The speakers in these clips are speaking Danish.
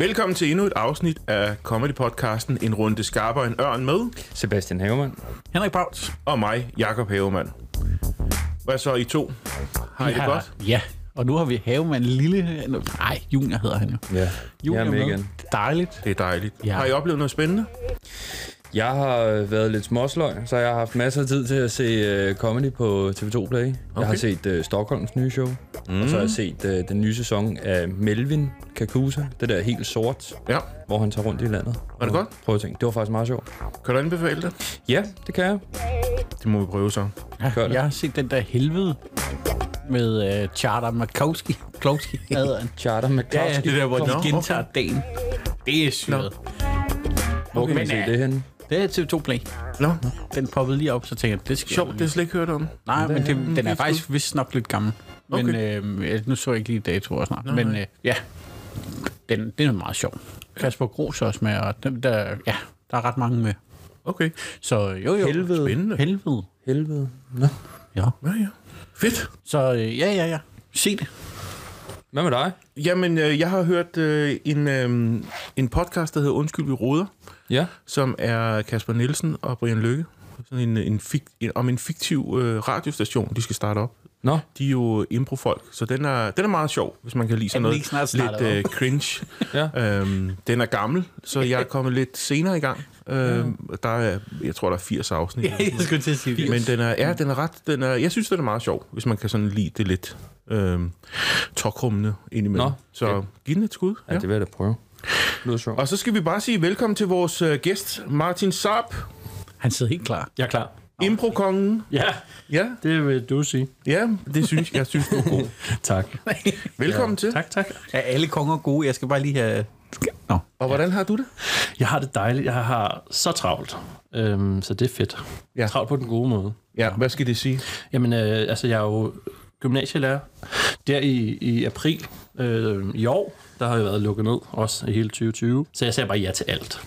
Velkommen til endnu et afsnit af Comedy-podcasten En Runde Skarper en Ørn med, Sebastian Hagemann. Henrik Bauts. og mig, Jakob Havemann. Hvad så, I to? Har I det godt? Ja, og nu har vi Havemand Lille... Nej, Junior hedder han jo. Ja, Junior jeg er med igen. Dejligt. Det er dejligt. Ja. Har I oplevet noget spændende? Jeg har været lidt småsløj, så jeg har haft masser af tid til at se uh, comedy på TV2 Play. Okay. Jeg har set uh, Stockholms nye show, mm. og så har jeg set uh, den nye sæson af Melvin Kakusa, det der helt sort, Ja. hvor han tager rundt i landet. Var det godt? Prøv at tænke, det var faktisk meget sjovt. Kan du anbefale det? Ja, det kan jeg. Det må vi prøve så. Ja, Gør det. jeg har set den der helvede med uh, Charter Makowski. Klowski hedder han. Charter med Ja, ja, det der, hvor de gentager dagen. Det er syret. Hvor kan Men, man se øh, det henne? Det er TV2 Play. Nå, Den poppede lige op, så tænkte jeg, det skal sjovt. Det har jeg slet ikke hørt om. Nej, men det, den er faktisk vist nok lidt gammel. Men Okay. øh, ja, nu så jeg ikke lige datoer snart. Men øh, ja, den, den er meget sjov. Kasper Gros er også med, og den, der, ja, der er ret mange med. Okay. Så jo, jo. Helvede. Spændende. Helvede. Helvede. Nå. Ja. Ja, ja. Fedt. Så øh, ja, ja, ja. Se det. Hvad med dig? Jamen, øh, jeg har hørt øh, en, øh, en podcast, der hedder Undskyld, vi råder, Ja. som er Kasper Nielsen og Brian Lykke. Sådan en, en, fik, en, om en fiktiv øh, radiostation, de skal starte op. Nå, De er jo improfolk, så den er, den er meget sjov, hvis man kan lide sådan noget snart lidt øh, cringe. Ja. øhm, den er gammel, så jeg er kommet lidt senere i gang. Øhm, der er, jeg tror, der er 80 afsnit. jeg skulle til at sige det. Men den er, ja, den er ret, den er, jeg synes, den er meget sjov, hvis man kan sådan lide det lidt øhm, tokrummende indimellem. Nå, så okay. giv den et skud. ja, det vil jeg da prøve. Det lyder sjovt. Og så skal vi bare sige velkommen til vores øh, gæst, Martin Saab, Han sidder helt klar. Jeg er klar. Improkongen. Ja, Ja, det vil du sige. ja, det synes jeg, synes du er god. Tak. Velkommen til. Tak, tak. Er alle konger gode? Jeg skal bare lige have... Nå. Og hvordan har du det? Jeg har det dejligt. Jeg har så travlt. Øhm, så det er fedt. Ja. Travlt på den gode måde. Ja, hvad skal det sige? Jamen, øh, altså, jeg er jo gymnasielærer. Der i, i april øh, i år, der har jeg været lukket ned, også i hele 2020. Så jeg sagde bare ja til alt,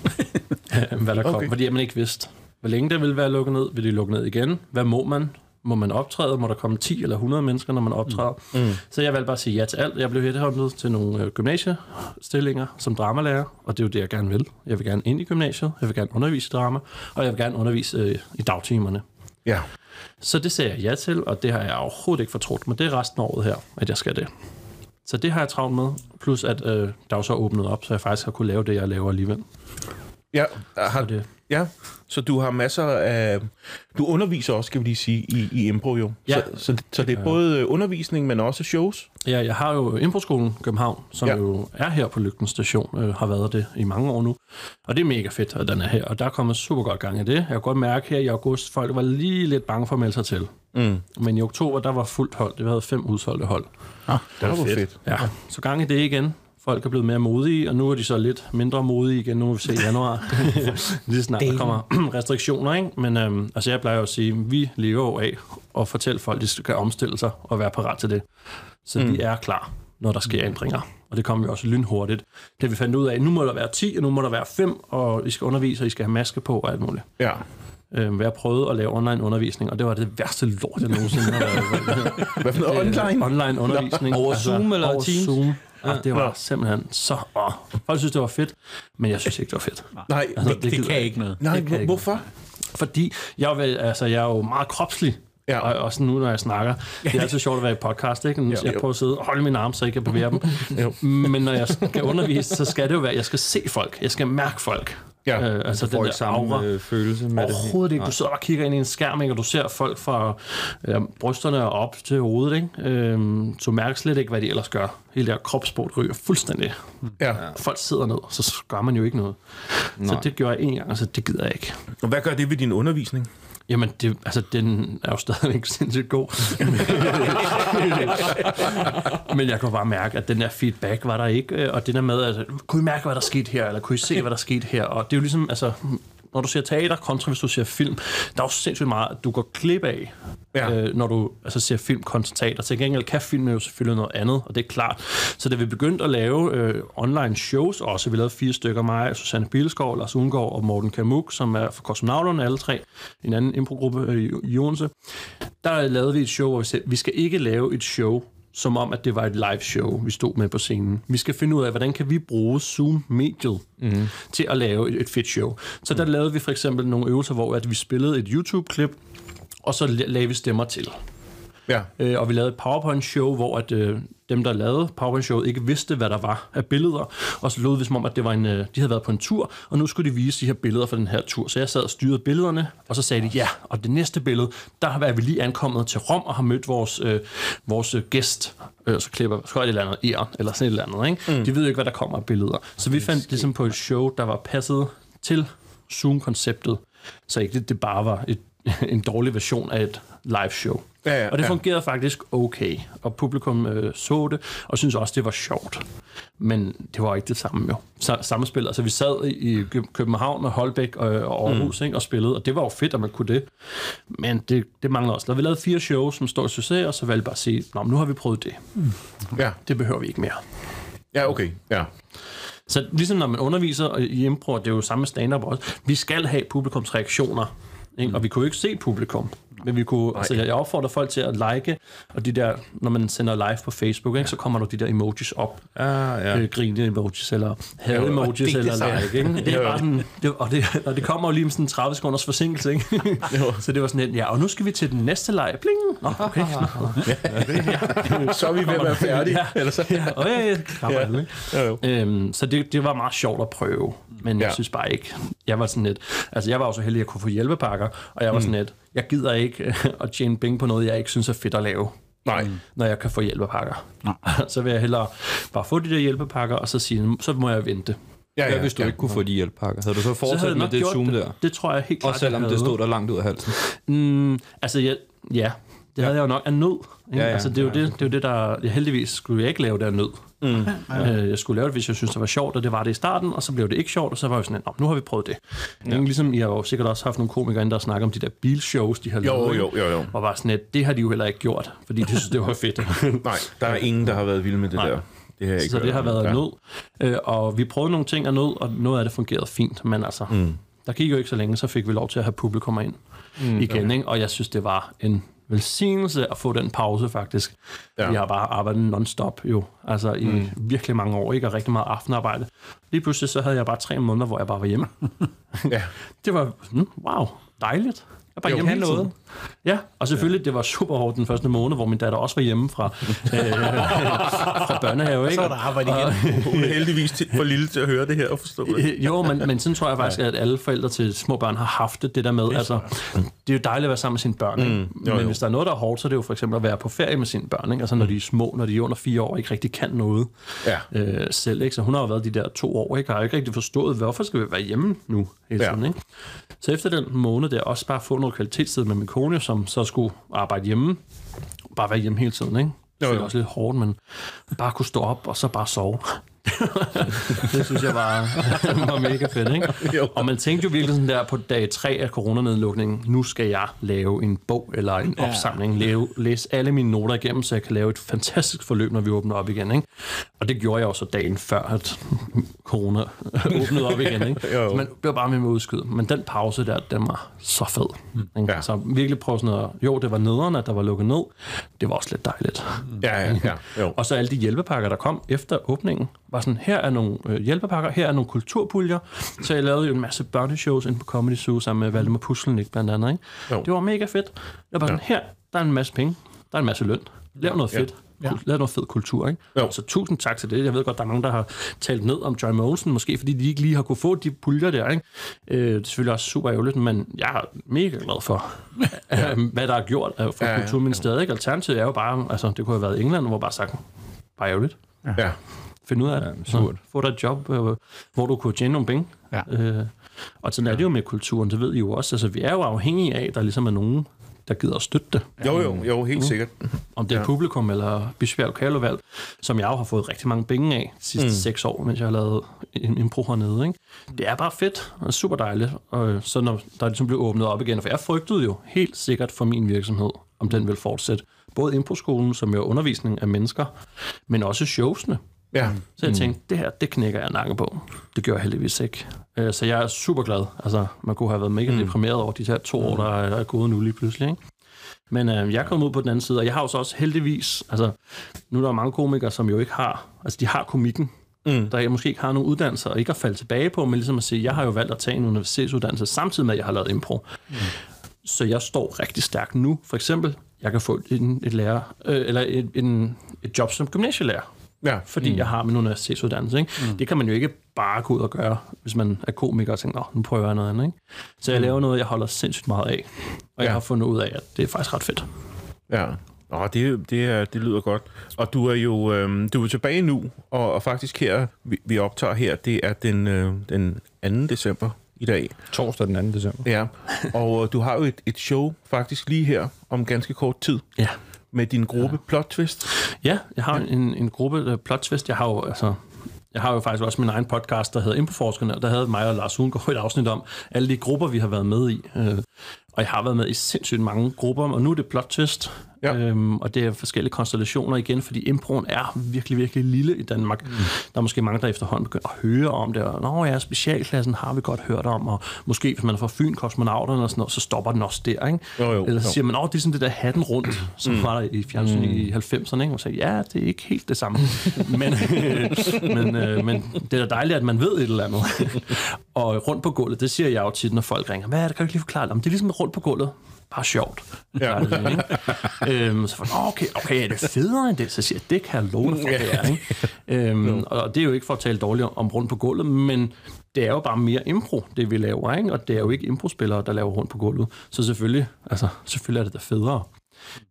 hvad der kom. Okay. Fordi man ikke vidste, hvor længe det ville være lukket ned. Vil de lukke ned igen? Hvad må man? Må man optræde? Må der komme 10 eller 100 mennesker, når man optræder? Mm. Så jeg valgte bare at sige ja til alt. Jeg blev headhunted til nogle øh, gymnasiestillinger som dramalærer, og det er jo det, jeg gerne vil. Jeg vil gerne ind i gymnasiet, jeg vil gerne undervise drama, og jeg vil gerne undervise øh, i dagtimerne. Ja, Så det sagde jeg ja til, og det har jeg overhovedet ikke fortrudt, men det er resten af året her, at jeg skal det. Så det har jeg travlt med, plus at øh, der er så åbnet op, så jeg faktisk har kunne lave det, jeg laver alligevel. ja, har, Så det, ja. Så du har masser af... Du underviser også, skal vi lige sige, i, i impro jo. Ja. Så, så, så det er både undervisning, men også shows? ja, jeg har jo Improskolen København, som Ja. jo er her på Lygten Station, øh, har været det i mange år nu. Og det er mega fedt, at den er her, og der er kommet super godt gang i det. Jeg kan godt mærke her i august, folk var lige lidt bange for at melde sig til. Mm. Men i oktober, der var fuldt hold. Det havde fem udsolgte hold. Det var fedt. fedt. Ja, så gang i det igen. Folk er blevet mere modige, og nu er de så lidt mindre modige igen. Nu må vi se i januar. Lige snart der kommer restriktioner, ikke? Men øhm, altså jeg plejer jo at sige, at vi lever jo af at fortælle folk, at de skal omstille sig og være parat til det. Så mm. vi er klar, når der sker ændringer. Og det kommer vi også lynhurtigt. Det vi fandt ud af, nu må der være 10, og nu må der være 5, og I skal undervise, og I skal have maske på og alt muligt. Ja. Øhm, jeg prøvede at lave online undervisning, og det var det værste lort, jeg nogensinde har lavet. Hvad for noget online? Online undervisning. Over Zoom eller over Teams? Zoom. Ja, det var simpelthen så... Åh. Folk synes, det var fedt, men jeg synes ikke, det var fedt. Nej, Altså, Det, det gider kan jeg ikke noget. nej det kan jeg ikke. hvorfor? Fordi jeg er, vel, altså, jeg er jo meget kropslig. Ja. Og også nu, når jeg snakker. Det er altid sjovt at være i podcast, ikke? Jeg Jo. prøver at sidde og holde mine arme, så jeg kan bevæge dem. Jo. Men når jeg skal undervise, så skal det jo være, jeg skal se folk. Jeg skal mærke folk. Ja. Øh, altså Får den der samme aura. øh, følelse med det. Overhovedet ikke. Du sidder og kigger ind i en skærm, ikke? og du ser folk fra øh, brysterne og op til hovedet. Ikke? Øhm, du mærker slet ikke, hvad de ellers gør. Hele det her kropssport ryger fuldstændig. Ja. Folk sidder ned, så gør man jo ikke noget. Nej. Så det gjorde jeg en gang, så det gider jeg ikke. Og hvad gør det ved din undervisning? Jamen, det, altså, den er jo stadigvæk sindssygt god. Men jeg kunne bare mærke, at den der feedback var der ikke. Øh, og det der med, at kunne I mærke, hvad der skete her? Eller kunne I se, hvad der skete her? Og det er jo ligesom, altså, når du ser teater kontra hvis du ser film, der er jo sindssygt meget, at du går klip af, Ja. øh, når du altså, ser film kontra teater. Til gengæld kan film jo selvfølgelig noget andet, og det er klart. Så da vi begyndte at lave øh, online shows også, vi lavede fire stykker, mig, Susanne Bilskov, Lars Ungård og Morten Kamuk, som er fra Kosmonauterne, alle tre, en anden improgruppe øh, i Odense, der lavede vi et show, hvor vi sagde, vi skal ikke lave et show som om, at det var et live show, vi stod med på scenen. Vi skal finde ud af, hvordan kan vi bruge Zoom-mediet mm. til at lave et, et fedt show. Så der lavede vi for eksempel nogle øvelser, hvor at vi spillede et YouTube-klip, og så la- lagde vi stemmer til. Ja. Øh, og vi lavede et PowerPoint-show, hvor at, øh, dem, der lavede PowerPoint-showet, ikke vidste, hvad der var af billeder. Og så lød det som om, at det var en, øh, de havde været på en tur, og nu skulle de vise de her billeder fra den her tur. Så jeg sad og styrede billederne, og så sagde de, ja, og det næste billede, der har vi lige ankommet til Rom og har mødt vores, øh, vores øh, gæst. Øh, så klipper så et eller andet æren, eller sådan et eller andet. Ikke? Mm. De ved jo ikke, hvad der kommer af billeder. Så vi fandt ligesom på et show, der var passet til Zoom-konceptet, så ikke det, det bare var et, en dårlig version af et live show. Ja, ja, og det ja. fungerede faktisk okay, og publikum øh, så det, og synes også, det var sjovt. Men det var ikke det samme jo. Sa- samme spil. Altså, vi sad i Kø- København og Holbæk og, og Aarhus mm. ikke, og spillede, og det var jo fedt, at man kunne det. Men det, det mangler også. Da vi lavede fire shows, som står i succes, og så valgte vi bare at sige, Nå, nu har vi prøvet det. Ja. Det behøver vi ikke mere. Ja, okay. Ja. Så ligesom når man underviser i impro, det er jo samme stand-up også, vi skal have publikums reaktioner. Ikke? Mm. Og vi kunne jo ikke se publikum. Men vi kunne, altså, jeg opfordrer folk til at like, og de der, når man sender live på Facebook, ikke, så kommer der de der emojis op. Ah, ja. Øh, grine emojis, eller have Jo, emojis, det- det eller sagde like. Ikke? Det er bare sådan, det, og, det, og det kommer jo lige med sådan en 30 sekunders forsinkelse. Ikke? så det var sådan lidt, ja, og nu skal vi til den næste leg. Bling! Nå, okay. Så er vi ved at være færdige. Ja. Eller så. ja, og ja, ja, ja. Ikke? Jo, jo. Øhm, så det, det var meget sjovt at prøve, men jeg Ja. synes bare ikke, jeg var sådan lidt, altså jeg var jo så heldig, at jeg kunne få hjælpepakker, og jeg var sådan lidt, jeg gider ikke øh, at tjene penge på noget, jeg ikke synes er fedt at lave, Nej. når jeg kan få hjælpepakker. så vil jeg hellere bare få de der hjælpepakker, og så sige, så må jeg vente. Ja, Hvad ja, hvis du ja. ikke kunne få de hjælpepakker? Havde du så fortsat med det Zoom det. der? Det tror jeg helt klart, Også selvom det stod der langt ud af halsen? Mm, altså, jeg, ja, det havde jeg jo nok af nød. Ikke? Ja, ja. Altså, det er jo det, det, er jo det der... Jeg heldigvis skulle jeg ikke lave det af nød. Mm. Øh, jeg skulle lave det, hvis jeg synes det var sjovt, og det var det i starten, og så blev det ikke sjovt, og så var jeg sådan, "Nå, nu har vi prøvet det. Ja. Ligesom I har jo sikkert også haft nogle komikere, inde, der snakker om de der bilshows, de har Jo, lavet. jo, ikke? jo, jo. Og var sådan, at det har de jo heller ikke gjort, fordi de synes, det var fedt. Nej, der er ingen, der har været vilde med det Nej. der. Det har jeg ikke så det har været ja. ja. nød. Øh, og vi prøvede nogle ting af nød, og noget af det fungerede fint, men altså, mm. der gik jo ikke så længe, så fik vi lov til at have publikum ind mm, igen, ikke? og jeg synes, det var en velsignelse at få den pause faktisk. Ja. Vi har bare arbejdet non-stop jo, altså i mm. virkelig mange år, ikke? og rigtig meget aftenarbejde. Lige pludselig så havde jeg bare tre måneder, hvor jeg bare var hjemme. Ja. Det var, mm, wow, dejligt. Jeg bare Jo, tiden. noget. Ja, og selvfølgelig, ja. det var super hårdt den første måned, hvor min datter også var hjemme fra, øh, fra børnehave. Ikke? Så er der arbejde igen. Hun er heldigvis til- for lille til at høre det her og forstå det. Jo, men, men sådan tror jeg faktisk, at alle forældre til små børn har haft det, det der med. Altså, det er jo dejligt at være sammen med sine børn, ikke? jo, men jo. hvis der er noget, der er hårdt, så er det jo for eksempel at være på ferie med sine børn. Ikke? Altså når de er små, når de er under fire år, og ikke rigtig kan noget Ja. øh, selv. Ikke? Så hun har jo været de der to år, ikke? og har ikke rigtig forstået, hvorfor skal vi være hjemme nu hele Ja. tiden. Ikke? Så efter den måned der, også bare få noget kvalitetstid med min kone, som så skulle arbejde hjemme. Bare være hjemme hele tiden, ikke? Det jo. også lidt hårdt, men bare kunne stå op og så bare sove. det synes jeg var, var mega fedt, ikke? Jo. Og man tænkte jo virkelig sådan der på dag 3 af coronanedlukningen, nu skal jeg lave en bog eller en Ja. opsamling, lave, læse alle mine noter igennem, så jeg kan lave et fantastisk forløb, når vi åbner op igen, ikke? Og det gjorde jeg også dagen før, at corona åbnede op igen, ikke? Jo, jo. Men det var bare med med at udskyde. Men den pause der, den var så fed. Ikke? Ja. Så virkelig prøve sådan noget, jo, det var nederen, at der var lukket ned. Det var også lidt dejligt. Ja, ja, ja. Jo. Og så alle de hjælpepakker, der kom efter åbningen, var sådan, her er nogle øh, hjælpepakker, her er nogle kulturpuljer. Så jeg lavede jo en masse børneshows ind på Comedy Zoo sammen med Valdemar Puslenik blandt andet. Ikke? Jo. Det var mega fedt. Jeg var sådan, her, der er en masse penge, der er en masse løn. Lav noget fedt. Ja. Lav noget fed kultur, ikke? Jo. Så tusind tak til det. Jeg ved godt, der er mange, der har talt ned om Joy Mogensen, måske fordi de ikke lige har kunne få de puljer der, ikke? Øh, det er selvfølgelig også super ærgerligt, men jeg er mega glad for, ja. hvad der er gjort øh, fra Ja, ja, ja, Kulturministeriet. Ikke? Alternativet er jo bare, altså det kunne have været England, hvor bare sagt, bare ærgerligt. Ja. Finde ud af det. Ja, surt. Få dig et job, øh, hvor du kunne tjene nogle penge. Ja. Øh, og sådan er det jo med kulturen, det ved I jo også. Altså, vi er jo afhængige af, at der ligesom er nogen, der gider at støtte det. Jo, jo, jo, helt sikkert. Om det er Ja. publikum eller Bispebjerg Kalovalg, som jeg jo har fået rigtig mange penge af de sidste mm. seks år, mens jeg har lavet en impro hernede. Ikke? Det er bare fedt og super dejligt. Og så når der ligesom blev åbnet op igen, for jeg frygtede jo helt sikkert for min virksomhed, om den vil fortsætte. Både improskolen, som jo er undervisning af mennesker, men også showsene. Ja. Så jeg tænkte, det her, det knækker jeg nakken på. Det gør jeg heldigvis ikke. Øh, Så jeg er super glad. Altså, man kunne have været mega deprimeret over de her to år, der er, der er gået nu lige pludselig. Ikke? Men øh, jeg er kommet ud på den anden side, og jeg har jo så også heldigvis, altså nu er der mange komikere, som jo ikke har, altså de har komikken, mm. der jeg måske ikke har nogen uddannelse og ikke har faldet tilbage på, men ligesom at sige, jeg har jo valgt at tage en universitetsuddannelse samtidig med, at jeg har lavet impro. Mm. Så jeg står rigtig stærkt nu. For eksempel, jeg kan få en, et, lærer, øh, eller et, en, et job som gymnasielærer. Ja. Fordi mm. jeg har min universitetsuddannelse. Ikke? Mm. Det kan man jo ikke bare gå ud og gøre, hvis man er komiker og tænker, nu prøver jeg noget andet. Ikke? Så jeg mm. laver noget, jeg holder sindssygt meget af. Og ja. jeg har fundet ud af, at det er faktisk ret fedt. Ja, Åh, det, det, er, det lyder godt. Og du er jo øh, du er tilbage nu, og, og faktisk her, vi, vi optager her, det er den, øh, den 2. december i dag. Torsdag den 2. december. Ja, og øh, du har jo et, et show faktisk lige her om ganske kort tid. Ja. Med din gruppe ja. Plot Twist. Ja, jeg har en, en gruppe uh, Plot Twist. Jeg har jo, altså, jeg har jo faktisk også min egen podcast, der hedder Infoforskerne, og der havde mig og Lars Hungaard et afsnit om alle de grupper, vi har været med i. Øh, og jeg har været med i sindssygt mange grupper, og nu er det plot twist. Ja. Øhm, og det er forskellige konstellationer igen, fordi improen er virkelig, virkelig lille i Danmark. Mm. Der er måske mange, der efterhånden begynder at høre om det, og Nå ja, specialklassen har vi godt hørt om, og måske hvis man er fra Fyn, kosmonauterne og sådan noget, så stopper den også der, ikke? Jo, jo, Eller så siger man, åh, det er sådan det der hatten rundt, som mm. var der i fjernsyn mm. i 90'erne, ikke? Og så ja, det er ikke helt det samme. men, men, øh, men det er da dejligt, at man ved et eller andet. Og rundt på gulvet, det siger jeg jo tit, når folk ringer, hvad er det, kan du ikke lige forklare det? Det er ligesom rundt på gulvet bare sjovt. Ja. Det, ikke? øhm, så for, okay, okay, er det federe end det? Så siger jeg, det kan jeg love dig for, det er. Ikke? Øhm, og det er jo ikke for at tale dårligt om rundt på gulvet, men det er jo bare mere impro, det vi laver, ikke? og det er jo ikke improspillere, der laver rundt på gulvet. Så selvfølgelig, altså, selvfølgelig er det da federe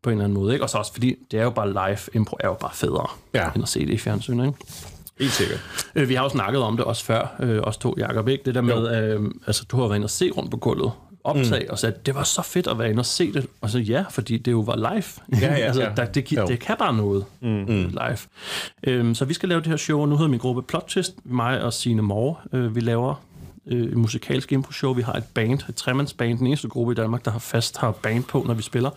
på en eller anden måde. Ikke? Og så også fordi, det er jo bare live, impro er jo bare federe, ja. end at se det i fjernsynet. Ikke? Helt sikkert. Øh, vi har jo snakket om det også før, øh, os to, Jacob, ikke? Det der med, øh, altså du har været inde og se rundt på gulvet, optag, mm. og sagde, det var så fedt at være inde og se det. Og så ja, fordi det jo var live. Ja, ja, altså, Der, det, det kan bare noget mm. live. Øhm, så vi skal lave det her show, nu hedder min gruppe Plot Twist, mig og Signe Moore. Øh, vi laver øh, musikalsk impro-show. Vi har et band, et tremandsband, den eneste gruppe i Danmark, der har fast har band på, når vi spiller.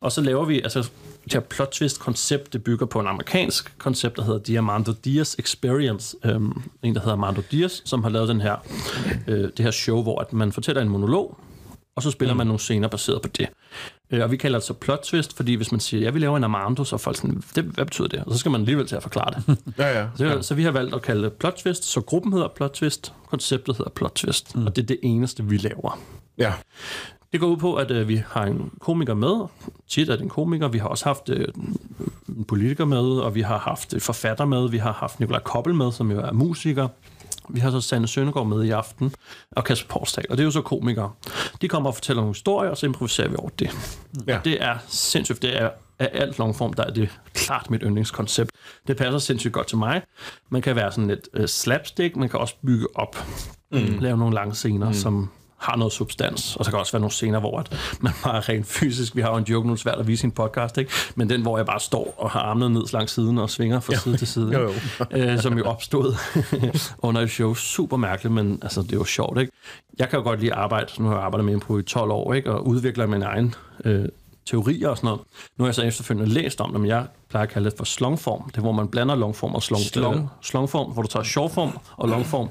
Og så laver vi, altså det her plot twist koncept, det bygger på en amerikansk koncept, der hedder Diamando Diaz Experience. Øhm, en, der hedder Armando Diaz, som har lavet den her, øh, det her show, hvor at man fortæller en monolog, og så spiller mm. man nogle scener baseret på det. Øh, og vi kalder det så plot twist, fordi hvis man siger, jeg vil lave en Armando, så er folk sådan, det, hvad betyder det? Og så skal man alligevel til at forklare det. ja, ja, så, ja. så vi har valgt at kalde det plot twist, så gruppen hedder plot twist, konceptet hedder plot twist, mm. og det er det eneste, vi laver. Ja. Det går ud på, at øh, vi har en komiker med. Tit er det en komiker. Vi har også haft øh, en politiker med, og vi har haft forfatter med. Vi har haft Nikolaj Koppel med, som jo er musiker. Vi har så Sanne Søndergaard med i aften, og Kasper Porsdal, og det er jo så komikere. De kommer og fortæller nogle historier, og så improviserer vi over det. Ja. Og det er sindssygt, det er af alt longform, der er det klart mit yndlingskoncept. Det passer sindssygt godt til mig. Man kan være sådan lidt uh, slapstick, man kan også bygge op. Mm. Lave nogle lange scener, mm. som har noget substans. Og så kan også være nogle scener, hvor at man bare rent fysisk, vi har jo en joke nu, svært at vise i en podcast, ikke? men den, hvor jeg bare står og har armene ned langs siden og svinger fra side til side, jo, jo. øh, som jo opstod under et show. Super mærkeligt, men altså, det er jo sjovt. Ikke? Jeg kan jo godt lide at arbejde, nu har jeg arbejdet med på i 12 år, ikke? og udvikler min egen øh, teorier og sådan noget. Nu har jeg så efterfølgende læst om dem, jeg plejer at kalde det for slongform. Det er, hvor man blander longform og slong, slong, slongform, hvor du tager shortform og longform,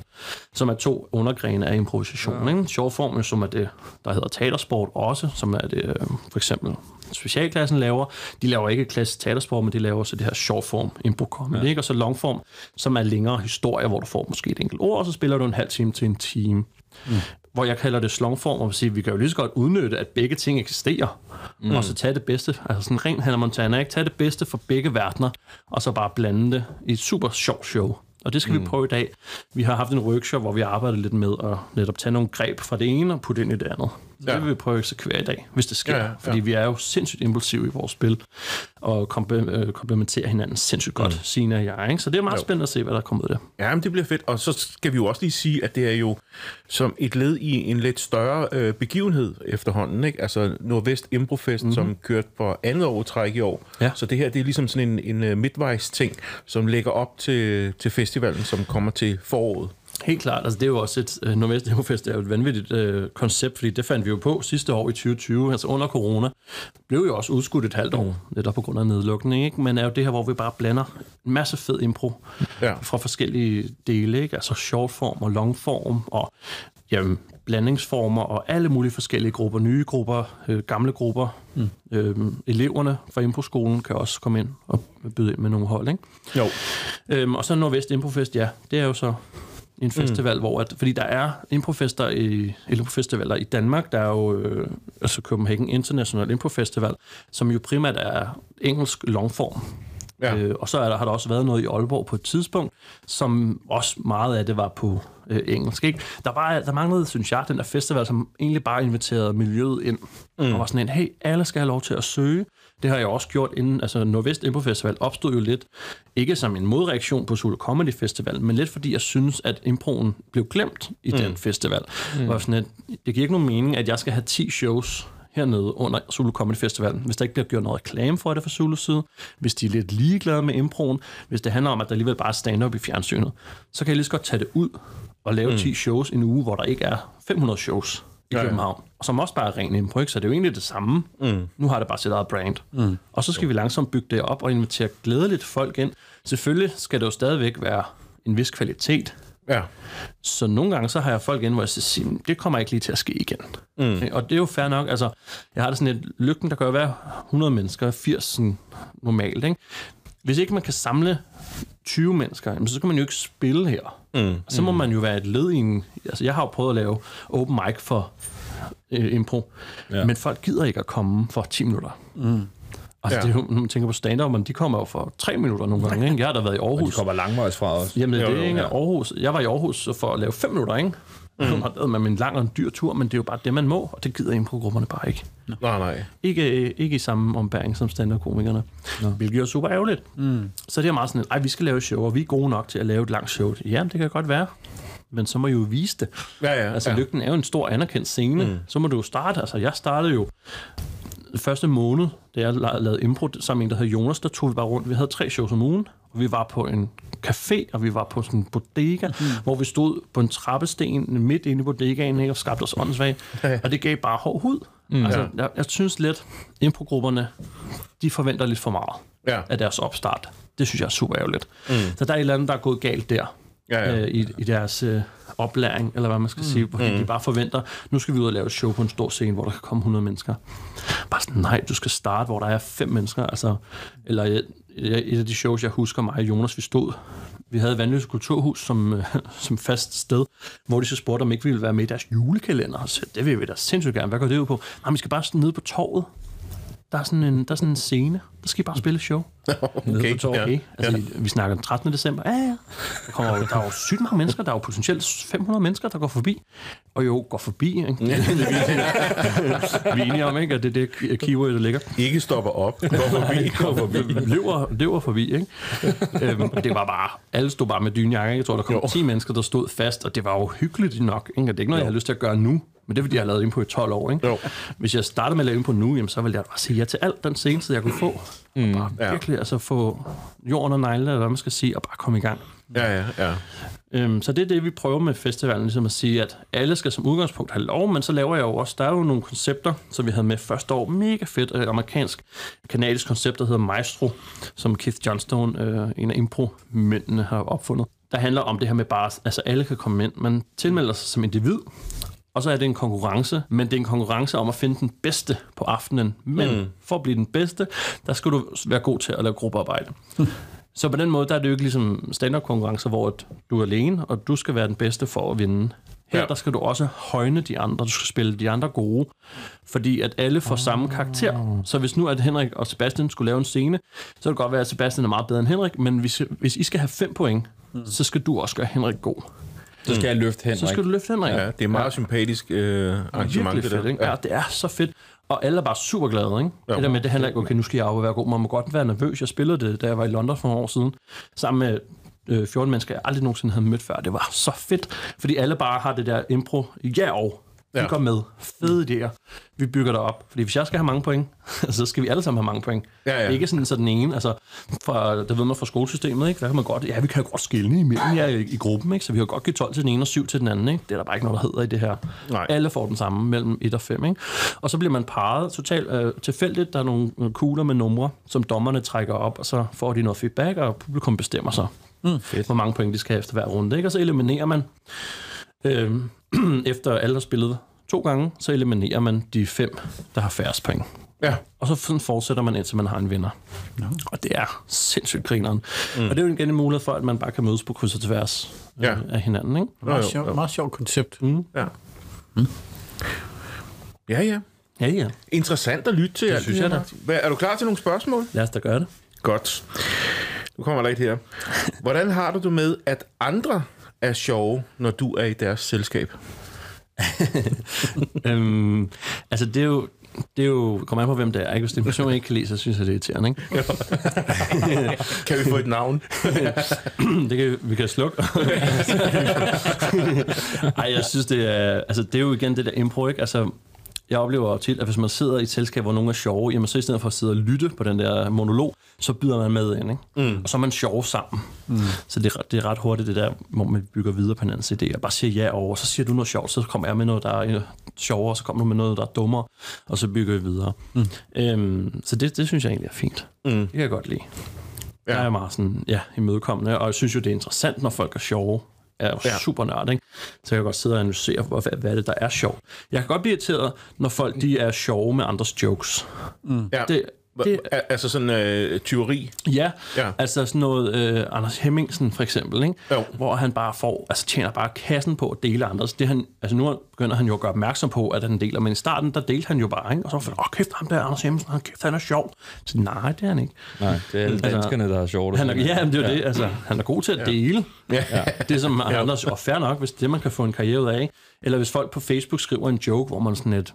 som er to undergrene af improvisation. Ja. Ikke? Shortform, som er det, der hedder teatersport også, som er det øh, for eksempel specialklassen laver. De laver ikke klassisk teatersport, men de laver så det her shortform impro comedy, ja. ikke? og så longform, som er længere historie, hvor du får måske et enkelt ord, og så spiller du en halv time til en time. Mm hvor jeg kalder det slongform, og sige, vi kan jo lige så godt udnytte, at begge ting eksisterer, mm. og så tage det bedste, altså sådan ren Hannah Montana, ikke? tage det bedste for begge verdener, og så bare blande det i et super sjovt show. Og det skal mm. vi prøve i dag. Vi har haft en workshop, hvor vi arbejder lidt med at netop tage nogle greb fra det ene og putte ind i det andet. Ja. det vil vi prøve at eksekvere i dag, hvis det sker. Ja, ja. Fordi vi er jo sindssygt impulsive i vores spil, og øh, komplementerer hinanden sindssygt godt, mm. Sina og jeg. Ikke? Så det er meget jo. spændende at se, hvad der kommer ud af det. Ja, men det bliver fedt. Og så skal vi jo også lige sige, at det er jo som et led i en lidt større øh, begivenhed efterhånden. Ikke? Altså Nordvest Improfest, mm-hmm. som kørte på andet år træk i år. Ja. Så det her det er ligesom sådan en, en uh, midtvejs ting, som lægger op til, til festivalen, som kommer til foråret. Helt klart. Altså, det er jo også et... Uh, Nordvest Infofest er jo et vanvittigt uh, koncept, fordi det fandt vi jo på sidste år i 2020, altså under corona. blev jo også udskudt et halvt år, netop på grund af nedlukning, ikke? Men er jo det her, hvor vi bare blander en masse fed impro ja. fra forskellige dele, ikke? Altså shortform og longform og jamen, blandingsformer og alle mulige forskellige grupper, nye grupper, øh, gamle grupper. Mm. Øh, eleverne fra Improskolen kan også komme ind og byde ind med nogle hold, ikke? Jo. Øhm, og så Nordvest Improfest, ja, det er jo så en festival, mm. hvor at, fordi der er improfester i improfestivaler i Danmark, der er jo øh, altså Copenhagen International Impro Festival, som jo primært er engelsk longform. Ja. Øh, og så er der, har der også været noget i Aalborg på et tidspunkt, som også meget af det var på øh, engelsk. Ikke? Der, var, der manglede, synes jeg, den der festival, som egentlig bare inviterede miljøet ind. Mm. Og var sådan en, hey, alle skal have lov til at søge. Det har jeg også gjort inden, altså Nordvest Impo Festival opstod jo lidt, ikke som en modreaktion på Solo Comedy Festival, men lidt fordi jeg synes, at improen blev glemt i mm. den festival. Mm. Sådan, at det giver ikke nogen mening, at jeg skal have 10 shows hernede under Zulu Comedy Festival, hvis der ikke bliver gjort noget reklame for det fra Zulu side, hvis de er lidt ligeglade med improen, hvis det handler om, at der alligevel bare er stand-up i fjernsynet, så kan jeg lige så godt tage det ud og lave mm. 10 shows en uge, hvor der ikke er 500 shows i ja, København, ja. som også bare er ren impro, ikke? så det er jo egentlig det samme. Mm. Nu har det bare sit eget brand. Mm. Og så skal vi langsomt bygge det op og invitere glædeligt folk ind. Selvfølgelig skal det jo stadigvæk være en vis kvalitet, Ja. Så nogle gange, så har jeg folk ind, hvor jeg siger, det kommer ikke lige til at ske igen. Mm. Og det er jo fair nok. Altså, jeg har det sådan et lykken, der kan jo være 100 mennesker, 80 sådan, normalt. Ikke? Hvis ikke man kan samle 20 mennesker, så kan man jo ikke spille her. Mm. Så må mm. man jo være et led i en... Altså, jeg har jo prøvet at lave open mic for øh, impro, ja. men folk gider ikke at komme for 10 minutter. Mm. Altså, ja. det er jo, når man tænker på stand men de kommer jo for tre minutter nogle gange. Ikke? Jeg har da været i Aarhus. Og de kommer langvejs fra os. Jamen, det er ikke ja. Aarhus. Jeg var i Aarhus for at lave fem minutter, ikke? Mm. har med en lang og en dyr tur, men det er jo bare det, man må, og det gider grupperne bare ikke. No. Nej, nej. Ikke, ikke i samme ombæring som stand-up-komikerne, no. hvilket er super ærgerligt. Mm. Så det er meget sådan, at vi skal lave show, og vi er gode nok til at lave et langt show. Jamen, det kan godt være men så må I jo vise det. Ja, ja, altså, ja. lygten er jo en stor anerkendt scene. Mm. Så må du jo starte. Altså, jeg startede jo første måned, da jeg lavede impro sammen med en, der hed Jonas, der tog vi bare rundt. Vi havde tre shows om ugen, og vi var på en café, og vi var på sådan en bodega, mm. hvor vi stod på en trappesten midt inde i bodegaen, ikke, og skabte os åndssvagt. Ja. Og det gav bare hård hud. Mm. Altså, jeg, jeg synes lidt, improgrupperne, de forventer lidt for meget ja. af deres opstart. Det synes jeg er super ærgerligt. Mm. Så der er et eller andet, der er gået galt der ja, ja. Øh, i, i deres øh, oplæring, eller hvad man skal mm. sige, fordi mm. de bare forventer, nu skal vi ud og lave et show på en stor scene, hvor der kan komme 100 mennesker. Bare sådan, nej, du skal starte, hvor der er fem mennesker, altså, eller et af de shows, jeg husker mig og Jonas, vi stod, vi havde Vandløse Kulturhus som, øh, som fast sted, hvor de så spurgte, om ikke vi ville være med i deres julekalender. Så det vil vi da sindssygt gerne. Hvad går det ud på? Nej, vi skal bare ned på torvet der er sådan en, der er sådan en scene. Der skal I bare spille show. okay. På okay. Ja. Altså, ja. vi snakker den 13. december. Ja, ja. Der, kommer, der er jo sygt mange mennesker. Der er jo potentielt 500 mennesker, der går forbi. Og jo, går forbi. Ikke? vi er enige om, ikke? at det er det keyword, der ligger. Ikke stopper op. Går forbi. går forbi. løber, løber forbi. Ikke? øhm, det var bare, alle stod bare med dynjakker. Jeg tror, der kom jo. 10 mennesker, der stod fast. Og det var jo hyggeligt nok. Ikke? Det er ikke noget, jo. jeg har lyst til at gøre nu. Men det er, fordi jeg har lavet på i 12 år. Ikke? Jo. Hvis jeg startede med at lave på nu, jamen, så ville jeg bare sige ja til alt den seneste, jeg kunne få. Mm, og bare ja. virkelig altså, få jorden og negle, eller hvad man skal sige, og bare komme i gang. Ja, ja, ja. Øhm, så det er det, vi prøver med festivalen, ligesom at sige, at alle skal som udgangspunkt have lov, men så laver jeg jo også, der er jo nogle koncepter, som vi havde med første år, mega fedt, et amerikansk, kanadisk koncept, der hedder Maestro, som Keith Johnstone, øh, en af impro-mændene, har opfundet. Der handler om det her med bare, altså alle kan komme ind. Man tilmelder sig som individ, og så er det en konkurrence, men det er en konkurrence om at finde den bedste på aftenen. Men mm. for at blive den bedste, der skal du være god til at lave gruppearbejde. så på den måde, der er det jo ikke ligesom standard-konkurrencer, hvor du er alene, og du skal være den bedste for at vinde. Her ja. der skal du også højne de andre. Du skal spille de andre gode, fordi at alle får oh. samme karakter. Så hvis nu at Henrik og Sebastian skulle lave en scene, så kan det godt være, at Sebastian er meget bedre end Henrik, men hvis, hvis I skal have fem point, mm. så skal du også gøre Henrik god. Så skal jeg løfte Henrik. Så skal du løfte Henrik. Ja, det er meget ja. sympatisk øh, arrangement. det fedt, ikke? Ja. ja, det er så fedt. Og alle er bare super glade, ikke? Ja. Det der med, det handler ikke, okay, nu skal jeg op og være god. Man må godt være nervøs. Jeg spillede det, da jeg var i London for nogle år siden, sammen med øh, 14 mennesker, jeg aldrig nogensinde havde mødt før. Det var så fedt, fordi alle bare har det der impro ja og Ja. Vi går med. Fede idéer. Vi bygger det op. Fordi hvis jeg skal have mange point, så skal vi alle sammen have mange point. Ja, ja. Ikke sådan så den ene, altså, fra, det ved man fra skolesystemet, ikke? Der kan man godt, ja, vi kan jo godt skille imellem jer i, i, gruppen, ikke? Så vi har godt give 12 til den ene og 7 til den anden, ikke? Det er der bare ikke noget, der hedder i det her. Nej. Alle får den samme mellem 1 og 5, ikke? Og så bliver man parret totalt øh, tilfældigt. Der er nogle kugler med numre, som dommerne trækker op, og så får de noget feedback, og publikum bestemmer sig, mm. hvor mange point de skal have efter hver runde, ikke? Og så eliminerer man øh, efter alle har spillet to gange, så eliminerer man de fem, der har færrest point. Ja. Og så sådan fortsætter man indtil man har en vinder. No. Og det er sindssygt grineren. Mm. Og det er jo igen en mulighed for, at man bare kan mødes på kryds og tværs ja. øh, af hinanden. Ikke? Meget, sjov, meget sjovt koncept. Mm. Ja. Mm. Ja, ja. Ja, ja. Interessant at lytte til. Det synes jeg da. Hvad, er du klar til nogle spørgsmål? Lad os da gøre det. Godt. Nu kommer der et her. Hvordan har du det med, at andre er sjove, når du er i deres selskab? øhm, altså, det er jo, det er jo, kommer an på, hvem det er. Ikke? Hvis det er en person, jeg ikke kan lide, så synes jeg, det er irriterende. Ikke? kan vi få et navn? det kan vi kan slukke. Ej, jeg synes, det er, altså, det er jo igen det der impro, ikke? Altså, jeg oplever tit, at hvis man sidder i et selskab, hvor nogen er sjove, jamen så i stedet for at sidde og lytte på den der monolog, så byder man med ind, ikke? Mm. Og så er man sjov sammen. Mm. Så det er, det er ret hurtigt det der, hvor man bygger videre på hinandens idéer. Bare siger ja over, så siger du noget sjovt, så kommer jeg med noget, der er sjovere, så kommer du med noget, der er dummere, og så bygger vi videre. Mm. Øhm, så det, det synes jeg egentlig er fint. Mm. Det kan jeg godt lide. Ja. Jeg er meget sådan, ja, imødekommende, og jeg synes jo, det er interessant, når folk er sjove er ja. super nørd, ikke? Så jeg kan godt sidde og analysere, hvad, hvad er det, der er sjovt. Jeg kan godt blive irriteret, når folk de er sjove med andres jokes. Mm. Ja. Det, det, altså sådan øh, tyveri? Ja, ja, altså sådan noget øh, Anders Hemmingsen for eksempel, ikke? Jo. hvor han bare får, altså tjener bare kassen på at dele andres. Det han, altså nu begynder han jo at gøre opmærksom på, at han deler, men i starten, der delte han jo bare, ikke? og så var åh kæft, ham der Anders Hemmingsen, han, kæft, han er sjov. Så nej, det er han ikke. Nej, det er alle altså, danskerne, der er sjovt. Han er, ja, det er jo ja. det, altså, han er god til at dele. Ja. Ja. Det som. Anders, og fair nok, hvis det man kan få en karriere ud af, eller hvis folk på Facebook skriver en joke, hvor man sådan et,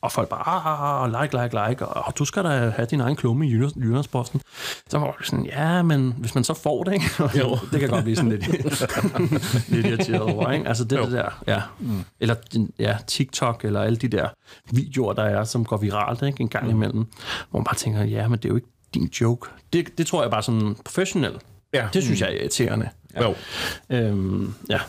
og folk bare, ah, ah, ah, like, like, like, og du skal da have din egen klumme i Jyllandsposten. Så var det sådan, ja, men hvis man så får det, ikke? Jo. det kan godt blive sådan lidt, lidt irriteret over, ikke? Altså det, det der, ja. Mm. Eller ja, TikTok, eller alle de der videoer, der er, som går viralt, ikke? En gang mm. imellem. Hvor man bare tænker, ja, men det er jo ikke din joke. Det, det tror jeg bare sådan professionel. Ja. Det synes jeg er irriterende. Ja. Jo. Øhm, ja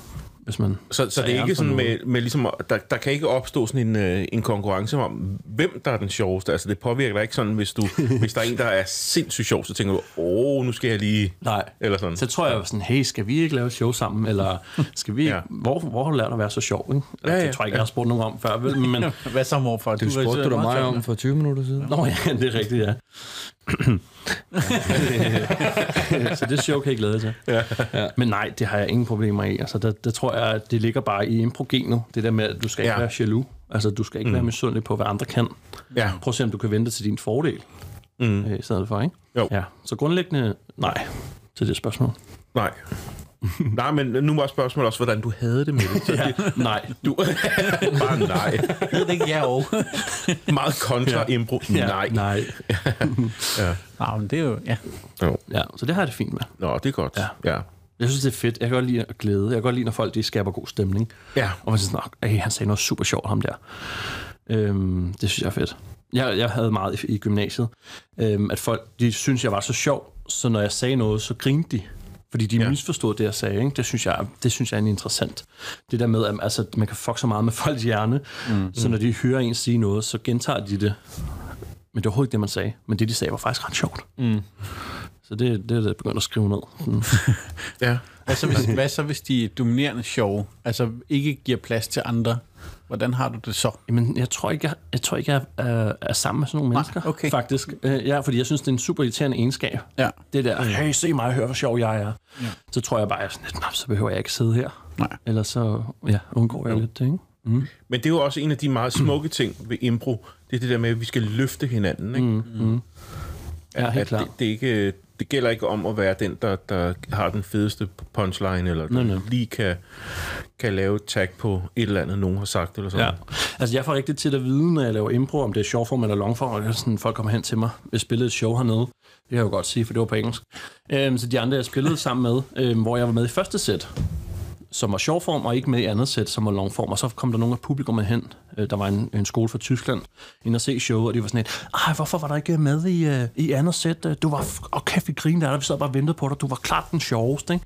hvis man... Så, så det er ikke sådan med, med ligesom, der, der kan ikke opstå sådan en, øh, en konkurrence om, hvem der er den sjoveste. Altså det påvirker dig ikke sådan, hvis, du, hvis der er en, der er sindssygt sjov, så tænker du, åh, nu skal jeg lige... Nej, eller sådan. så tror jeg sådan, hey, skal vi ikke lave et show sammen? Eller skal vi... ja. hvor, hvor har du lært at være så sjov? Ikke? Altså, ja, ja, det tror jeg ikke, jeg har spurgt nogen om før. Vel? Men, Hvad så, morfar? Du, du spurgte du mig om for 20 minutter siden. Nå ja, det er rigtigt, ja. så det show kan jeg glæde til. Ja. Ja. Men nej, det har jeg ingen problemer i. Altså, det, det tror jeg, at det ligger bare i improgenet. Det der med, at du skal ikke ja. være jaloux. Altså, du skal ikke mm. være misundelig på, hvad andre kan. Ja. Prøv at se, om du kan vente til din fordel. Mm. Øh, I stedet for, ikke? Jo. Ja. Så grundlæggende, nej, til det spørgsmål. Nej. nej, men nu var spørgsmålet også, hvordan du havde det med det. ja, nej. Du, bare nej. Jeg ved ikke, ja og. Meget kontra ja. nej. Nej. ja. ja, men det er jo, ja. Jo. Ja, så det har jeg det fint med. Nå, det er godt. Ja. ja. Jeg synes, det er fedt. Jeg kan godt lide at glæde. Jeg kan godt lide, når folk de skaber god stemning. Ja. Og man siger sådan, hey, han sagde noget super sjovt, ham der. Øhm, det synes jeg er fedt. Jeg, jeg havde meget i, i gymnasiet, øhm, at folk, de synes, jeg var så sjov, så når jeg sagde noget, så grinte de. Fordi de ja. misforstod det, jeg sagde. Ikke? Det, synes jeg, det synes jeg er interessant. Det der med, at altså, man kan fuck så meget med folks hjerne, mm. så når de hører en sige noget, så gentager de det. Men det var overhovedet ikke det, man sagde. Men det, de sagde, var faktisk ret sjovt. Mm. Så det, det er det, begyndt at skrive ned. Mm. ja. Hvad så, hvis, hvad så, hvis de er dominerende sjove? Altså ikke giver plads til andre? Hvordan har du det så? Jamen, jeg tror ikke, jeg, jeg, tror ikke, jeg er, er sammen med sådan nogle mennesker, okay. faktisk. Øh, ja, fordi jeg synes, det er en super irriterende egenskab. Ja. Det der, hey, se mig hør, hvor sjov jeg er. Ja. Så tror jeg bare, at sådan, så behøver jeg ikke sidde her. Nej. Ellers så ja, undgår jeg lidt det, ikke? Mm. Men det er jo også en af de meget smukke ting ved impro. Det er det der med, at vi skal løfte hinanden. Ikke? Mm. Mm. Ja, helt klart. Det, det, er ikke, det gælder ikke om at være den, der, der har den fedeste punchline, eller nej, nej. lige kan, kan lave et tag på et eller andet, nogen har sagt, eller sådan ja. Altså, jeg får rigtig til at vide, når jeg laver impro, om det er shortform eller longform, og sådan, folk kommer hen til mig, jeg spillede et show hernede, det kan jeg jo godt sige, for det var på engelsk. Øhm, så de andre, jeg spillede sammen med, øhm, hvor jeg var med i første sæt, som var sjovform, og ikke med i andet sæt, som var longform. Og så kom der nogle af publikummet hen. Øh, der var en, en skole fra Tyskland ind og se showet, og de var sådan et, ej, hvorfor var der ikke med i, uh, i andet sæt? Du var, og kæft, vi grinede der, vi sad bare og ventede på dig. Du var klart den sjoveste, ikke?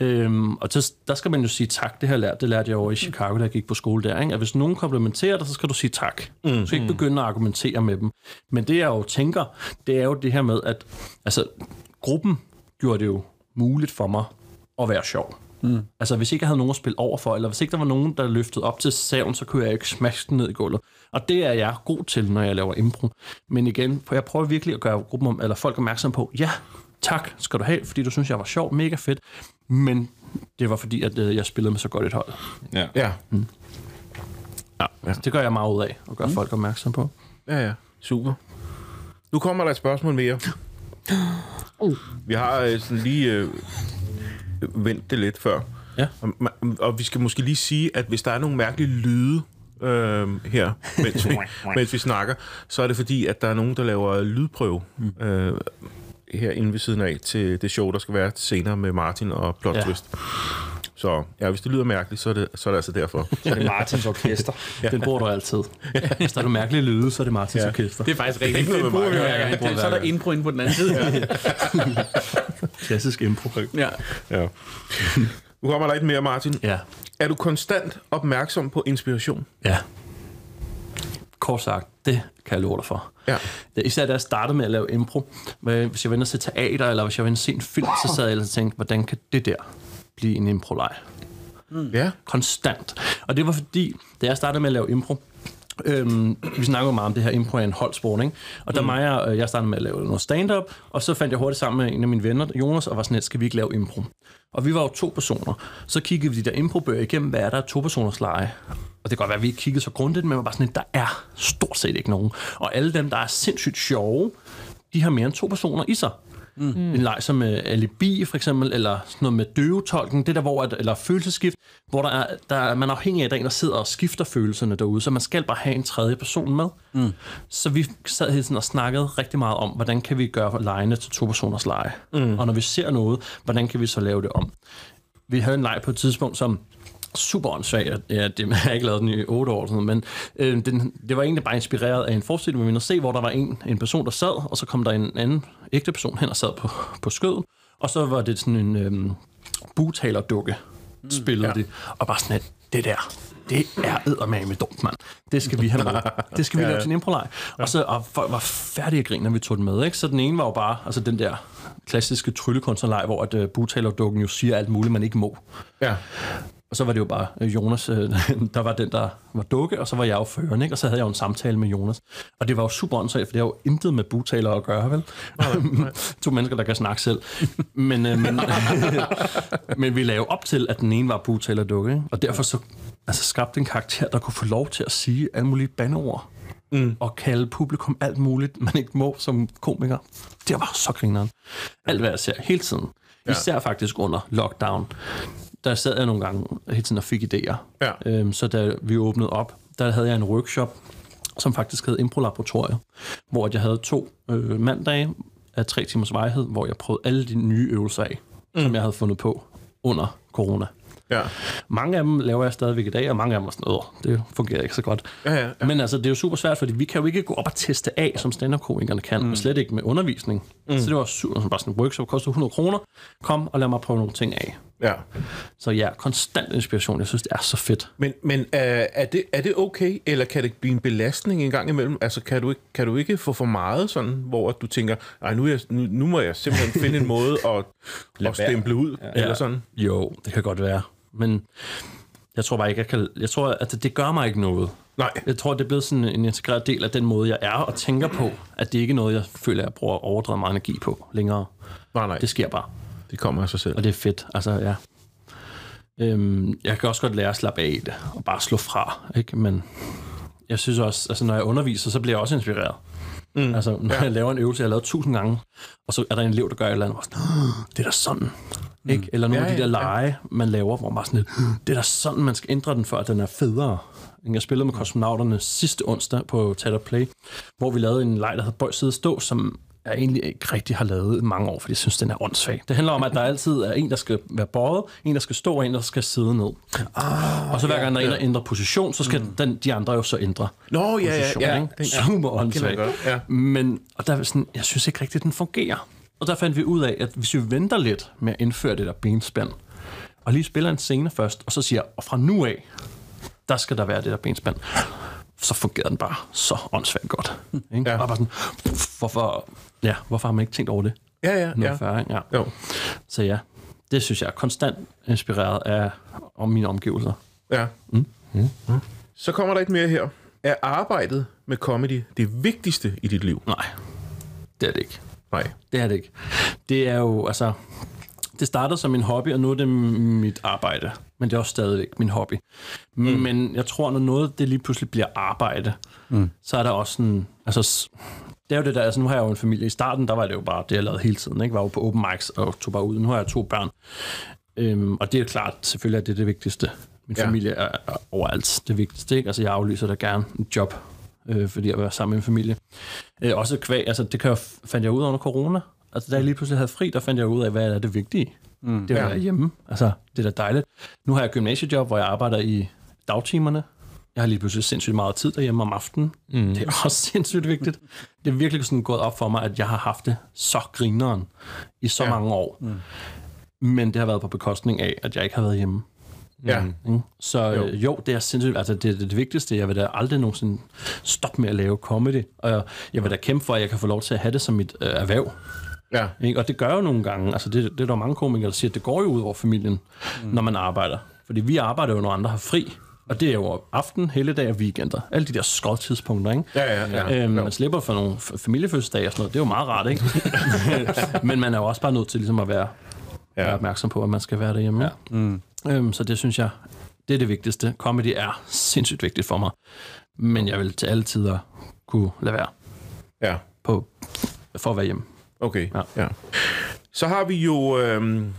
Øhm, og til, der skal man jo sige tak, det her lært, det lærte jeg over i Chicago, da jeg gik på skole der, ikke? at hvis nogen komplimenterer dig, så skal du sige tak. Mm. Du skal ikke begynde at argumentere med dem. Men det jeg jo tænker, det er jo det her med, at altså, gruppen gjorde det jo muligt for mig at være sjov. Mm. Altså, hvis ikke jeg havde nogen at spille over for, eller hvis ikke der var nogen, der løftede op til saven, så kunne jeg ikke smaske den ned i gulvet. Og det er jeg god til, når jeg laver impro. Men igen, for jeg prøver virkelig at gøre gruppen om, eller folk opmærksom på, ja, tak skal du have, fordi du synes, jeg var sjov, mega fedt. Men det var fordi, at øh, jeg spillede med så godt et hold. Ja. Ja. Mm. ja. ja. Det gør jeg meget ud af, at gøre mm. folk opmærksom på. Ja, ja. Super. Nu kommer der et spørgsmål mere. Uh. Vi har øh, sådan lige øh, vendt det lidt før. Ja. Og, og vi skal måske lige sige, at hvis der er nogle mærkelige lyde øh, her, mens vi, mens vi snakker, så er det fordi, at der er nogen, der laver lydprøve. Mm. Øh, her inde ved siden af til det show, der skal være senere med Martin og Plot ja. Twist. Så ja, hvis det lyder mærkeligt, så er det, så er det altså derfor. Så er det Martins orkester. ja. Den bruger du altid. Hvis der er mærkelige lyde, så er det Martins ja. orkester. Det er faktisk rigtigt. Det er ikke noget med mig. Ja, så er der impro inde på den anden side. Ja. Klassisk impro. Ja. ja. Nu kommer der lidt mere, Martin. Ja. Er du konstant opmærksom på inspiration? Ja. Kort sagt, det kan jeg love dig for. Ja. Især da jeg startede med at lave impro, hvis jeg var inde og se teater, eller hvis jeg var inde og se en film, så sad jeg og tænkte, hvordan kan det der blive en impro-leg? Mm. Ja. Konstant. Og det var fordi, da jeg startede med at lave impro, Øhm, vi snakker jo meget om det her impro en holdsport, ikke? Og der mm. mig, øh, jeg startede med at lave noget stand-up, og så fandt jeg hurtigt sammen med en af mine venner, Jonas, og var sådan, at skal vi ikke lave impro? Og vi var jo to personer. Så kiggede vi de der improbøger igennem, hvad er der to personers lege? Og det kan godt være, at vi ikke kiggede så grundigt, men var bare sådan, at der er stort set ikke nogen. Og alle dem, der er sindssygt sjove, de har mere end to personer i sig. Mm. En leg som uh, alibi, for eksempel, eller sådan noget med døvetolken, det der, hvor, at, eller følelsesskift, hvor der er, der er, man er afhængig af, at der er en, der sidder og skifter følelserne derude, så man skal bare have en tredje person med. Mm. Så vi sad hele tiden og snakkede rigtig meget om, hvordan kan vi gøre legene til to personers lege. Mm. Og når vi ser noget, hvordan kan vi så lave det om. Vi havde en leg på et tidspunkt, som super åndssvag. Ja, det har jeg ikke lavet den i otte år, sådan, men øh, den, det var egentlig bare inspireret af en forestilling, hvor vi se, hvor der var en, en person, der sad, og så kom der en anden ægte person hen og sad på, på skødet, og så var det sådan en øh, butalerdukke, mm, spillede ja. det, og bare sådan, at det der, det er med dumt, mand. Det skal vi have med. Det skal vi ja, lave til en impro ja. Og så og folk var færdige at grine, når vi tog den med. Ikke? Så den ene var jo bare altså den der klassiske tryllekunstnerleg, hvor at, uh, butalerdukken jo siger alt muligt, man ikke må. Ja. Og så var det jo bare øh, Jonas, øh, der var den, der var dukke, og så var jeg jo føreren, ikke? og så havde jeg jo en samtale med Jonas. Og det var jo super åndssvagt, for det har jo intet med butaler at gøre, vel? Nej, nej. to mennesker, der kan snakke selv. men, øh, men, men vi lavede op til, at den ene var butaler dukke, ikke? og derfor så altså, skabte en karakter, der kunne få lov til at sige alle mulige bandeord. Mm. og kalde publikum alt muligt, man ikke må som komiker. Det var så grineren. Alt hvad jeg ser hele tiden. Ja. Især faktisk under lockdown der sad jeg nogle gange hele tiden og fik idéer. Ja. Øhm, så da vi åbnede op, der havde jeg en workshop, som faktisk hed Impro-laboratoriet, hvor jeg havde to øh, mandage af tre timers vejhed, hvor jeg prøvede alle de nye øvelser af, mm. som jeg havde fundet på under corona. Ja. Mange af dem laver jeg stadigvæk i dag, og mange af dem er sådan, Åh, det fungerer ikke så godt. Ja, ja, ja. Men altså, det er jo super svært, fordi vi kan jo ikke gå op og teste af, som stand-up-komikerne kan, mm. og slet ikke med undervisning. Mm. Så det var super, bare sådan en workshop, kostede 100 kroner. Kom og lad mig prøve nogle ting af. Ja. Så ja, konstant inspiration. Jeg synes, det er så fedt. Men, men uh, er, det, er det okay, eller kan det blive en belastning en gang imellem? Altså, kan du ikke, kan du ikke få for meget sådan, hvor du tænker, nej, nu, jeg, nu, nu må jeg simpelthen finde en måde at, at stemple ud, ja. eller sådan? Jo, det kan godt være. Men jeg tror bare ikke, jeg kan... Jeg tror, at det gør mig ikke noget. Nej. Jeg tror, det er blevet sådan en integreret del af den måde, jeg er og tænker på, at det ikke er noget, jeg føler, jeg bruger overdrevet meget energi på længere. Nej, nej. Det sker bare. Det kommer af sig selv. Og det er fedt. Altså, ja. Øhm, jeg kan også godt lære at slappe af i det, og bare slå fra, ikke? Men jeg synes også, altså når jeg underviser, så bliver jeg også inspireret. Mm. Altså, når ja. jeg laver en øvelse, jeg har lavet tusind gange, og så er der en elev, der gør et eller andet, og sådan, det er da sådan. Mm. Ikke? Eller nogle ja, af de der lege, ja. man laver, hvor man bare sådan det er da sådan, man skal ændre den, for at den er federe. Jeg spillede med kosmonauterne sidste onsdag på Teater Play, hvor vi lavede en leg, der hedder Bøj Side Stå, som jeg egentlig ikke rigtig har lavet i mange år, fordi jeg synes, den er åndssvag. Det handler om, at der altid er en, der skal være bøjet, en, der skal stå, og en, der skal sidde ned. Ah, og så hver gang der er en, der ændrer position, så skal mm. den, de andre jo så ændre Nå, ja, ja, position. ja. ikke? Den- Super åndssvagt. ja. Men, og der er sådan, jeg synes ikke rigtigt, den fungerer. Og der fandt vi ud af, at hvis vi venter lidt med at indføre det der benspænd, og lige spiller en scene først, og så siger, og fra nu af, der skal der være det der benspænd, så fungerer den bare så åndssvagt godt. Ikke? Ja. Og bare sådan, hvorfor, ja, hvorfor har man ikke tænkt over det? Ja, ja, ja. før, ikke? ja. Jo. Så ja, det synes jeg er konstant inspireret af om mine omgivelser. Ja. Mm. Mm. Så kommer der et mere her. Er arbejdet med comedy det vigtigste i dit liv? Nej, det er det ikke. Nej. Det er det ikke. Det er jo, altså... Det startede som en hobby, og nu er det mit arbejde. Men det er også stadigvæk min hobby. Mm. Men jeg tror, når noget det lige pludselig bliver arbejde, mm. så er der også sådan... Altså, det er jo det der, altså nu har jeg jo en familie. I starten, der var det jo bare det, jeg lavede hele tiden. Ikke? Var jo på open mics og tog bare ud. Nu har jeg to børn. Øhm, og det er klart, selvfølgelig er det det vigtigste. Min Ja. familie er, er overalt det vigtigste. Ikke? Altså, jeg aflyser da gerne et job, øh, fordi jeg vil være sammen med en familie. Øh, også kvæg, altså det kan jeg, fandt jeg ud af under corona. Altså da jeg lige pludselig havde fri, der fandt jeg ud af, hvad er det vigtige. Mm. Det at Ja. hjemme. Altså det er da dejligt. Nu har jeg gymnasiejob, hvor jeg arbejder i dagtimerne. Jeg har lige pludselig sindssygt meget tid derhjemme om aftenen. Mm. Det er også sindssygt vigtigt. Det er virkelig sådan gået op for mig, at jeg har haft det så grineren i så Ja. mange år. Mm. Men det har været på bekostning af, at jeg ikke har været hjemme. Ja. Ikke? Så Jo. jo. jo, det er sindssygt. Altså, det er det, det vigtigste. Jeg vil da aldrig nogensinde stoppe med at lave comedy. Og jeg vil da kæmpe for, at jeg kan få lov til at have det som mit øh, erhverv. Ja. Ikke? Og det gør jo nogle gange. Altså, det, det er der mange komikere, der siger, at det går jo ud over familien, mm. når man arbejder. Fordi vi arbejder jo, når andre har fri. Og det er jo aften, helligdag og weekender. Alle de der skodtidspunkter, ikke? Ja, ja, ja. Øhm, man slipper for nogle familiefødselsdage og sådan noget. Det er jo meget rart, ikke? Men man er jo også bare nødt til ligesom at være, ja. være opmærksom på, at man skal være derhjemme. Ja. Mm. Øhm, så det synes jeg, det er det vigtigste. Comedy er sindssygt vigtigt for mig. Men jeg vil til alle tider kunne lade være Ja. på, for at være hjemme. Okay. Ja. Ja. ja. Så har vi jo øhm,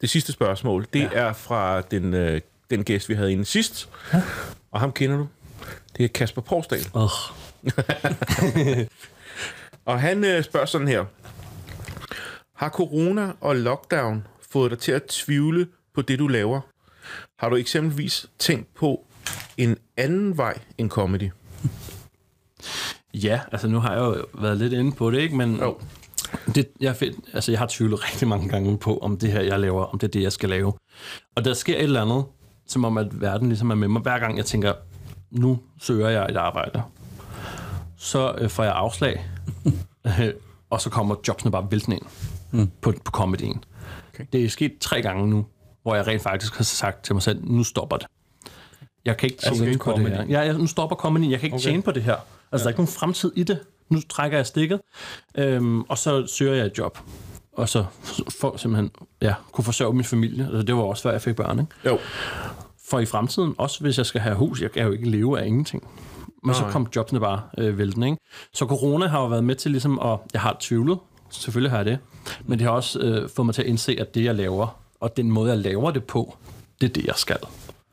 det sidste spørgsmål. Det ja. er fra den, øh, den gæst, vi havde inde sidst. Ja. Og ham kender du. Det er Kasper Porsdal. Uh. Og han øh, spørger sådan her. Har corona og lockdown fået dig til at tvivle på det, du laver? Har du eksempelvis tænkt på en anden vej end comedy? Ja, altså nu har jeg jo været lidt inde på det, ikke? Men Jo. det, jeg, find, altså, jeg har tvivlet rigtig mange gange på, om det her, jeg laver, om det er det, jeg skal lave. Og der sker et eller andet, som om at verden ligesom er med mig. Hver gang jeg tænker, nu søger jeg et arbejde, så øh, får jeg afslag, Øh, og så kommer jobsene bare væltende ind mm. på, på comedyen. Okay. Det er sket tre gange nu, hvor jeg rent faktisk har sagt til mig selv, nu stopper det. Jeg kan ikke Altså, tjene på det comedy? her. Ja, jeg, nu stopper comedy. Jeg kan ikke okay. tjene på det her. Altså, ja. der er ikke nogen fremtid i det. Nu trækker jeg stikket, øhm, og så søger jeg et job. Og så for simpelthen ja, kunne forsørge min familie. Altså, det var også før jeg fik børn. Ikke? Jo. For i fremtiden, også hvis jeg skal have hus, jeg kan jo ikke leve af ingenting. Men så Nej. kom jobsene bare øh, væltende. Ikke? Så corona har jo været med til ligesom at... Jeg har tvivlet, selvfølgelig har jeg det. Men det har også øh, fået mig til at indse, at det, jeg laver, og den måde, jeg laver det på, det er det, jeg skal.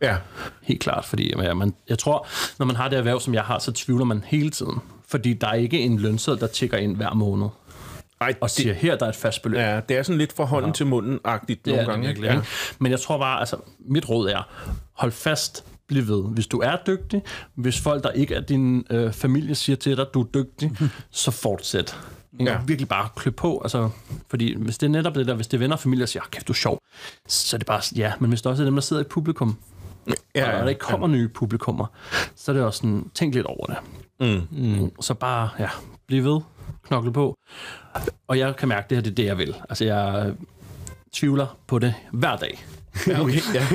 Ja. Helt klart, fordi ja, man, jeg tror, når man har det erhverv, som jeg har, så tvivler man hele tiden. Fordi der er ikke en lønseddel, der tigger ind hver måned Ej, og siger, her der er et fast beløb. Ja, det er sådan lidt fra hånden ja. til munden-agtigt Det nogle det gange. virkelig, ja. Men jeg tror bare, altså, mit råd er, hold fast, bliv ved. Hvis du er dygtig, hvis folk, der ikke er din øh, familie, siger til dig, du er dygtig, så fortsæt. Ja. Ja. Virkelig bare klø på. Altså, fordi hvis det er netop det der, hvis det er venner og familie, der siger, "Ah, kæft, du er sjov, så er det bare, ja, men hvis der også er dem, der sidder i publikum, Ja, og der ikke kommer nye publikummer, så er det også sådan, tænk lidt over det. Mm. Mm. Så bare, ja, bliv ved, knokle på. Og jeg kan mærke, at det her det er det, jeg vil. Altså, jeg tvivler på det hver dag. Ja, okay. Ja.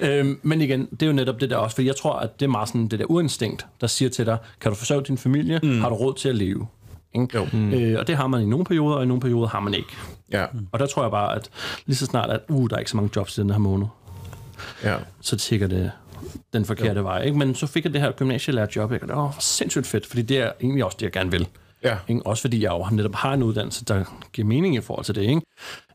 øhm, men igen, det er jo netop det der også, for jeg tror, at det er meget sådan det der uinstinkt, der siger til dig, kan du forsørge din familie, mm. har du råd til at leve? Ikke? Jo. Mm. Øh, og det har man i nogle perioder, og i nogle perioder har man ikke. ja. Og der tror jeg bare, at lige så snart, at uh, der er ikke så mange jobs i den her måned, ja. så tigger det den forkerte jo. vej. Ikke? Men så fik jeg det her gymnasielært job, ikke? og det var sindssygt fedt, fordi det er egentlig også det, jeg gerne vil. Ja. Ikke? Også fordi jeg jo netop har en uddannelse, der giver mening i forhold til det. Ikke?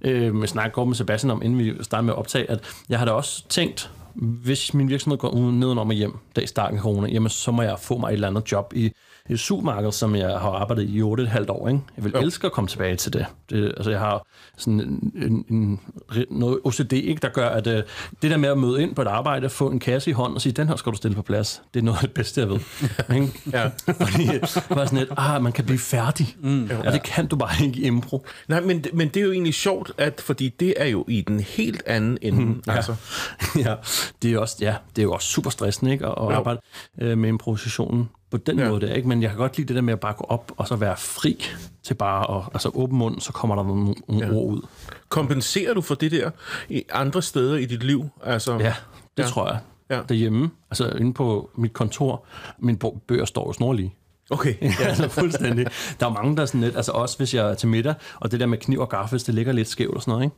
Øh, men snakker går med Sebastian om, inden vi starter med at optage, at jeg har da også tænkt, hvis min virksomhed går nedenom og hjem, da i starten af corona, jamen så må jeg få mig et eller andet job i et supermarked, som jeg har arbejdet i 8,5 år. Ikke? Jeg vil Jo. elske at komme tilbage til det. det altså, jeg har sådan en, en, en, noget OCD, ikke, der gør, at øh, det der med at møde ind på et arbejde, få en kasse i hånden og sige, den her skal du stille på plads, det er noget af det bedste, jeg ved. ikke? Ja. Fordi bare sådan lidt, ah, man kan blive færdig. Mm. Og det kan du bare ikke i impro. Nej, men, men det er jo egentlig sjovt, at, fordi det er jo i den helt anden ende. Mm, ja. altså. ja, det er, også, ja, det er jo også super stressende ikke? at, at arbejde øh, med improvisationen på den Ja. måde. Der, ikke? Men jeg kan godt lide det der med at bare gå op og så være fri til bare at altså, åben mund, så kommer der nogle, nogle ja. ord ud. Kompenserer du for det der i andre steder i dit liv? Altså, Ja, det Ja. tror jeg. Ja. Derhjemme, altså inde på mit kontor, mine bøger står jo snorlige. Okay. Ja, altså fuldstændig. Der er mange, der er sådan lidt, altså også hvis jeg er til middag, og det der med kniv og gaffel, det ligger lidt skævt og sådan noget, ikke?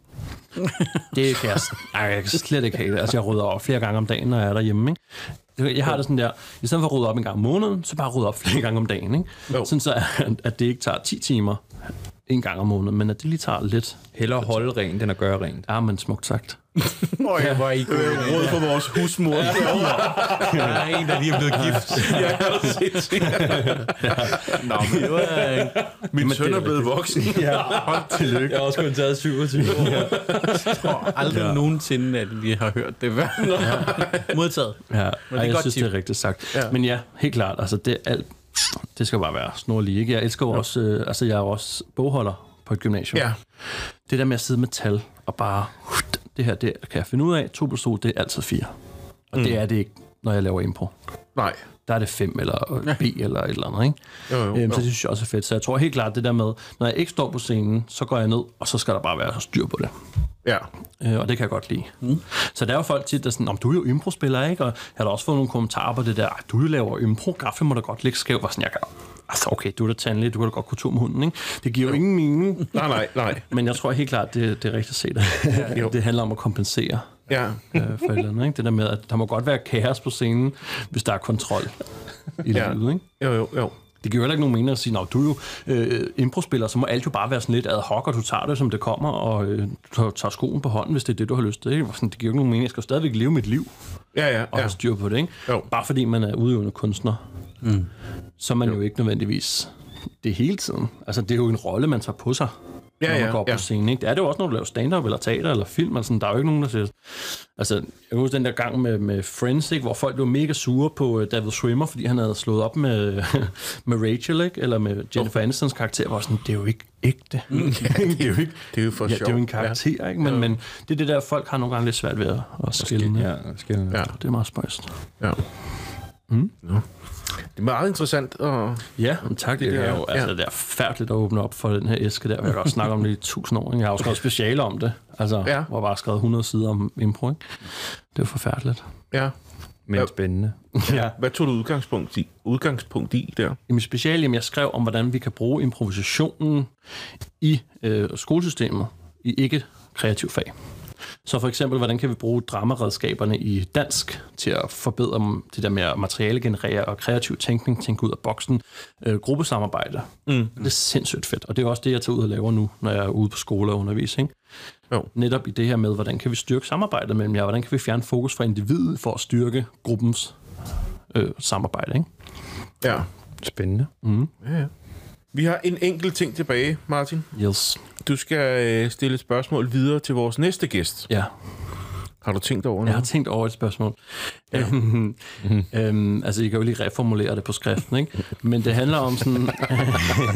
Det kan jeg, ej, jeg kan slet ikke have det. Altså jeg rydder op flere gange om dagen, når jeg er derhjemme, ikke? Jeg har det sådan der, i stedet for at rydde op en gang om måneden, så bare rydde op flere gange om dagen, ikke? Jo. Sådan så, at- at det ikke tager 10 timer en gang om måneden, men at det lige tager lidt. Hellere holde rent, end at gøre rent. Ja, men smukt sagt. Øj, hvor er I gode. Råd for vores husmor. Der er en, der lige er blevet gift. ja, præcis. Nå, men Det var, min Men søn det er er blevet voksen. ja, hold tillykke. Jeg har også kun taget 27 år. Jeg tror aldrig ja. nogensinde, at vi har hørt det. Modtaget. Ja, er Ej, jeg godt synes, tip. det er rigtigt sagt. Ja. Ja. Men ja, helt klart, altså det er alt, det skal bare være snorlige. Ikke? Jeg elsker jo også, øh, altså jeg er også bogholder på et gymnasium. Ja. Det der med at sidde med tal og bare, det her, det kan jeg finde ud af, 2 plus 2, det er altid 4. Og mm. det er det ikke, når jeg laver impro. Nej. Der er det 5 eller B eller et eller andet, ikke? Jo, jo, Øhm, jo. så det synes jeg også er fedt. Så jeg tror helt klart det der med, når jeg ikke står på scenen, så går jeg ned, og så skal der bare være styr på det. Ja. Øh, og det kan jeg godt lide. Mm. Så der er jo folk tit, der er sådan, om du er jo impro-spiller, ikke? Og jeg har da også fået nogle kommentarer på det der, "Ej, du laver impro, gaffel må da godt ligge skævt. Var sådan, jeg kan, altså okay, du er da tandlæge, du kan da godt kunne tur med hunden, ikke? Det giver jo ingen mening. Nej, nej, nej. Men jeg tror helt klart, det, det er rigtigt set. Det handler om at kompensere Ja. øh, for et eller andet, ikke? Det der med, at der må godt være kaos på scenen, hvis der er kontrol i Ja. livet, ikke? Jo, jo, jo. Det giver jo heller ikke nogen mening at sige, at du er jo øh, improspiller, så må alt jo bare være sådan lidt ad hoc, og du tager det, som det kommer, og øh, du tager- skoen på hånden, hvis det er det, du har lyst til. Ikke? Sådan, det giver jo ikke nogen mening. Jeg skal jo stadigvæk leve mit liv Ja, ja, og ja. have styr på det. Ikke? Jo. Bare fordi man er udøvende kunstner, mm. så er man jo. jo ikke nødvendigvis det hele tiden. Altså, det er jo en rolle, man tager på sig, Ja, når man ja, går på ja. scenen. Ikke? Det er det jo også, når du laver stand-up eller teater eller film. Altså, der er jo ikke nogen, der siger... Altså, jeg kan huske den der gang med, med Friends, ikke? hvor folk blev mega sure på øh, David Schwimmer, fordi han havde slået op med, med Rachel, ikke? eller med Jennifer Anistons karakter, hvor sådan, det er jo ikke ægte. det er jo ikke... Det er jo for Ja, det er jo sjov. en karakter, ikke? Men, men det er det der, folk har nogle gange lidt svært ved at, at skille. Ja. Ja, skal Ja. Det er meget spøjst. Ja. Mm. Nå. Det er meget interessant. Og... Ja, men tak. Det, Det er- er jo altså, ja. det er færdigt at åbne op for den her æske der. Jeg kan også snakke om det i tusind år. Ikke? Jeg har jo skrevet speciale om det. Altså, Ja. hvor jeg bare skrevet 100 sider om impro. Ikke? Det er jo forfærdeligt. Ja. Men Ja. spændende. Ja. Hvad tog du udgangspunkt i, udgangspunkt i der? I mit speciale, jamen, jeg skrev om, hvordan vi kan bruge improvisationen i øh, skolesystemet i ikke kreativ fag. Så for eksempel, hvordan kan vi bruge dramaredskaberne i dansk til at forbedre det der med at materiale generere og kreativ tænkning, tænke ud af boksen, øh, gruppesamarbejde. Mm. Det er sindssygt fedt, og det er også det, jeg tager ud og laver nu, når jeg er ude på skole og undervisning. Jo. Netop i det her med, hvordan kan vi styrke samarbejdet mellem jer, hvordan kan vi fjerne fokus fra individet for at styrke gruppens øh, samarbejde, ikke? Ja. Spændende. ja, ja. Vi har en enkelt ting tilbage, Martin. Yes. Du skal øh, stille et spørgsmål videre til vores næste gæst. Ja. Har du tænkt over Jeg noget? har tænkt over et spørgsmål. Ja. øhm, altså, I kan jo lige reformulere det på skriften, ikke? Men det handler om sådan...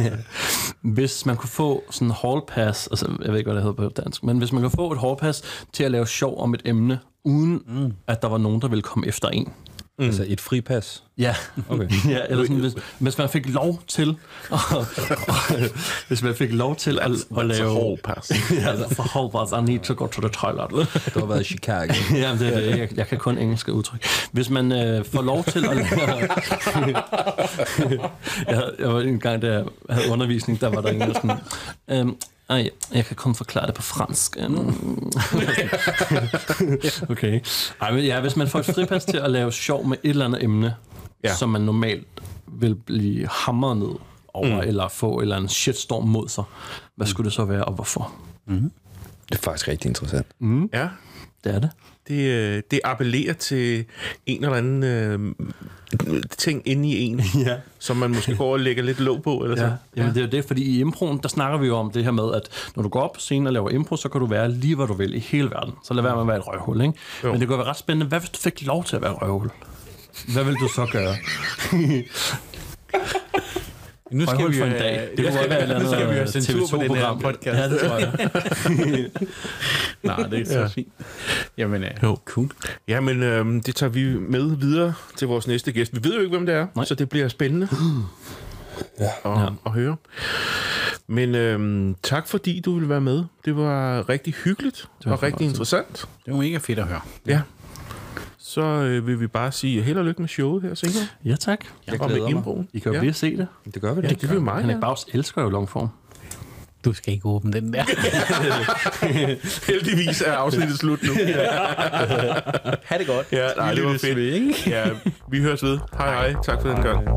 hvis man kunne få sådan en hall pass, altså jeg ved ikke, hvad det hedder på dansk, men hvis man kan få et hall pass til at lave sjov om et emne, uden mm. at der var nogen, der ville komme efter en. Mm. Altså et fripas. Ja, Okay. ja eller sådan, hvis, hvis man fik lov til, og, hvis man fik lov til at, at lave... hall pass. Ja, altså, for hall pass, I need to go to the toilet. Du har været i Chicago. Jamen, det det. Jeg, jeg kan kun engelske udtryk. Hvis man øh, får lov til at lære... jeg, jeg var en gang, da jeg havde undervisning, der var der en, der sådan... Øhm, ej, jeg kan kun forklare det på fransk. Øhm. okay. Ej, men ja, hvis man får et fripas til at lave sjov med et eller andet emne, Ja. som man normalt vil blive hamret ned over, mm. eller få et eller andet shitstorm mod sig, hvad skulle det så være, og hvorfor? Det er faktisk rigtig interessant. Ja. Det er det. Det, øh, det appellerer til en eller anden øh, ting inde i en, Ja. som man måske går og lægger lidt låg på. Eller Ja, så. jamen det er jo det, fordi i improen, der snakker vi jo om det her med, at når du går op på scenen og laver impro, så kan du være lige, hvor du vil i hele verden. Så lad være med at være et røvhul, ikke? Jo. Men det kunne være ret spændende. Hvad hvis du fik lov til at være røvhul? Hvad vil du så gøre? Nu skal Røvhul vi for en øh, dag. Det kunne være et eller skal vi andet have censur på den her TV2-program. podcast. Ja, det tror jeg. Nej, det er så Ja. fint. Jamen, øh, Jo. cool. Ja, men øh, det tager vi med videre til vores næste gæst. Vi ved jo ikke, hvem det er, Nej. så det bliver spændende ja. At, Ja. at høre. Men øh, tak, fordi du ville være med. Det var rigtig hyggeligt var og rigtig interessant. Det var mega fedt at høre. Ja. Så øh, vil vi bare sige held og lykke med showet her senere. Ja, tak. Jeg og med improen. I kan jo Ja. se det. Det gør vi Ja, da. det kan vi jo meget Henrik. Baus elsker jo longform. Du skal ikke åbne den der. Heldigvis er afsnittet slut nu. ha' det godt. Ja, nej, det var fedt. ved, ikke? Ja, vi høres ved. Hej hej. Tak for den gang.